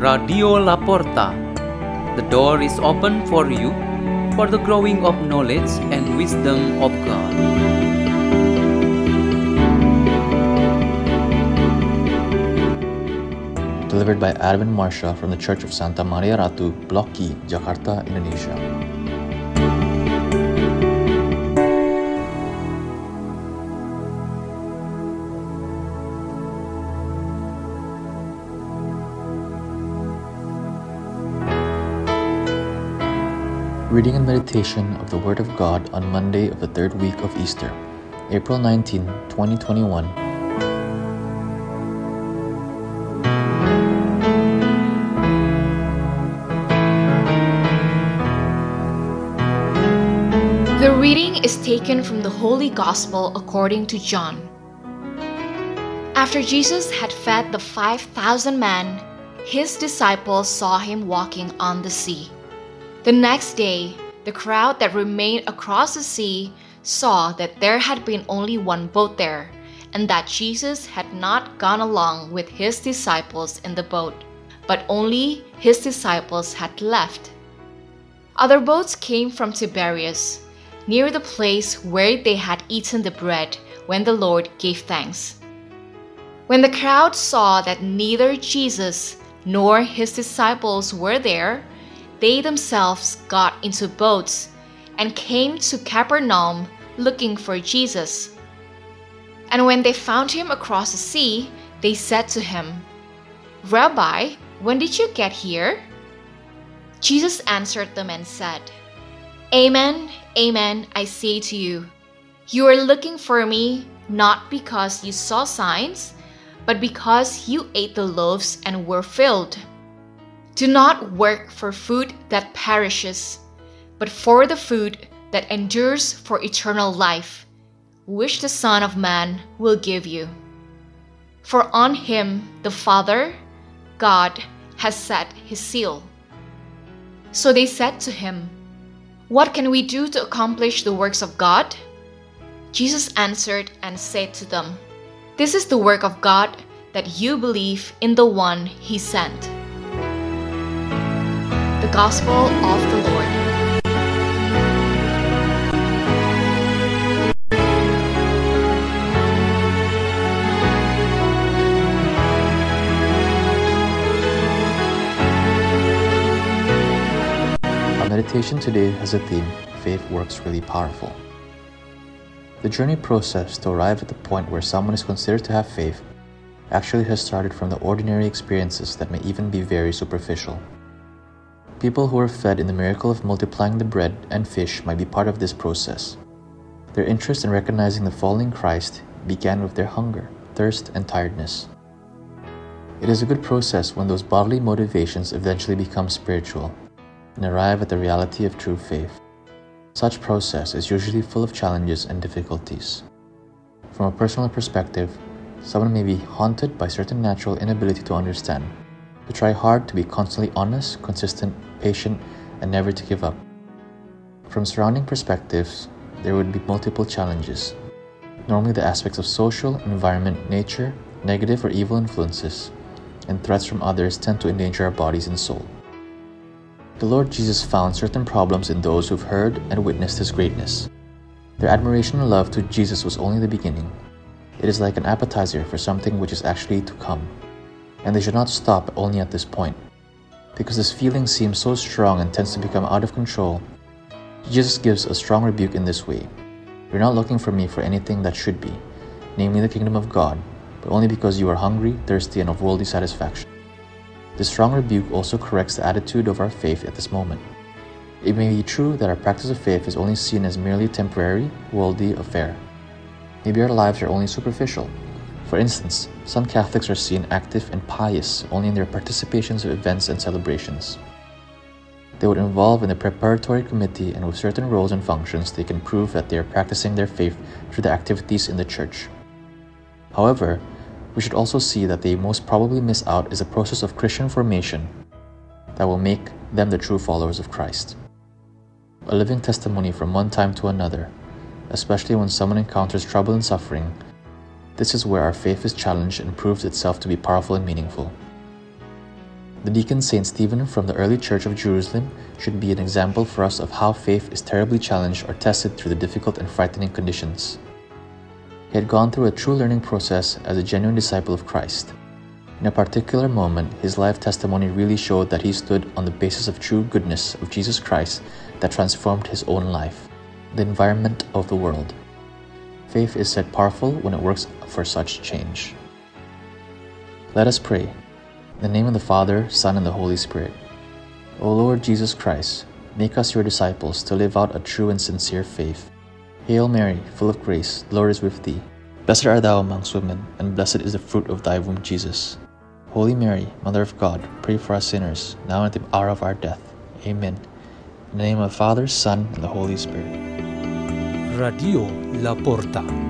Radio La Porta. The door is open for you for the growing of knowledge and wisdom of God. Delivered by Advent Marsha from the Church of Santa Maria Ratu, Block E, Jakarta, Indonesia. Reading and meditation of the Word of God on Monday of the third week of Easter, April 19, 2021. The reading is taken from the Holy Gospel according to John. After Jesus had fed the 5,000 men, his disciples saw him walking on the sea. The next day, the crowd that remained across the sea saw that there had been only one boat there, and that Jesus had not gone along with his disciples in the boat, but only his disciples had left. Other boats came from Tiberias, near the place where they had eaten the bread when the Lord gave thanks. When the crowd saw that neither Jesus nor his disciples were there, they themselves got into boats and came to Capernaum looking for Jesus. And when they found him across the sea, they said to him, Rabbi, when did you get here? Jesus answered them and said, Amen, amen, I say to you, you are looking for me not because you saw signs, but because you ate the loaves and were filled. Do not work for food that perishes, but for the food that endures for eternal life, which the Son of Man will give you. For on him the Father, God, has set his seal. So they said to him, What can we do to accomplish the works of God? Jesus answered and said to them, This is the work of God, that you believe in the one he sent. The Gospel of the Lord. Our meditation today has a theme Faith Works Really Powerful. The journey process to arrive at the point where someone is considered to have faith actually has started from the ordinary experiences that may even be very superficial. People who are fed in the miracle of multiplying the bread and fish might be part of this process. Their interest in recognizing the falling Christ began with their hunger, thirst, and tiredness. It is a good process when those bodily motivations eventually become spiritual and arrive at the reality of true faith. Such process is usually full of challenges and difficulties. From a personal perspective, someone may be haunted by certain natural inability to understand, to try hard to be constantly honest, consistent, patient, and never to give up. From surrounding perspectives, there would be multiple challenges. Normally, the aspects of social, environment, nature, negative or evil influences, and threats from others tend to endanger our bodies and soul. The Lord Jesus found certain problems in those who've heard and witnessed His greatness. Their admiration and love to Jesus was only the beginning. It is like an appetizer for something which is actually to come. And they should not stop only at this point. Because this feeling seems so strong and tends to become out of control, Jesus gives a strong rebuke in this way You're not looking for me for anything that should be, namely the kingdom of God, but only because you are hungry, thirsty, and of worldly satisfaction. This strong rebuke also corrects the attitude of our faith at this moment. It may be true that our practice of faith is only seen as merely temporary, worldly affair. Maybe our lives are only superficial. For instance, some Catholics are seen active and pious only in their participations of events and celebrations. They would involve in the preparatory committee and with certain roles and functions they can prove that they are practicing their faith through the activities in the church. However, we should also see that they most probably miss out is a process of Christian formation that will make them the true followers of Christ. A living testimony from one time to another, especially when someone encounters trouble and suffering, this is where our faith is challenged and proves itself to be powerful and meaningful. The deacon Saint Stephen from the early church of Jerusalem should be an example for us of how faith is terribly challenged or tested through the difficult and frightening conditions. He had gone through a true learning process as a genuine disciple of Christ. In a particular moment, his life testimony really showed that he stood on the basis of true goodness of Jesus Christ that transformed his own life, the environment of the world. Faith is said powerful when it works for such change. Let us pray. In the name of the Father, Son, and the Holy Spirit. O Lord Jesus Christ, make us your disciples to live out a true and sincere faith. Hail Mary, full of grace, the Lord is with thee. Blessed art thou amongst women, and blessed is the fruit of thy womb, Jesus. Holy Mary, Mother of God, pray for us sinners, now and at the hour of our death. Amen. In the name of the Father, Son, and the Holy Spirit. Radio La Porta.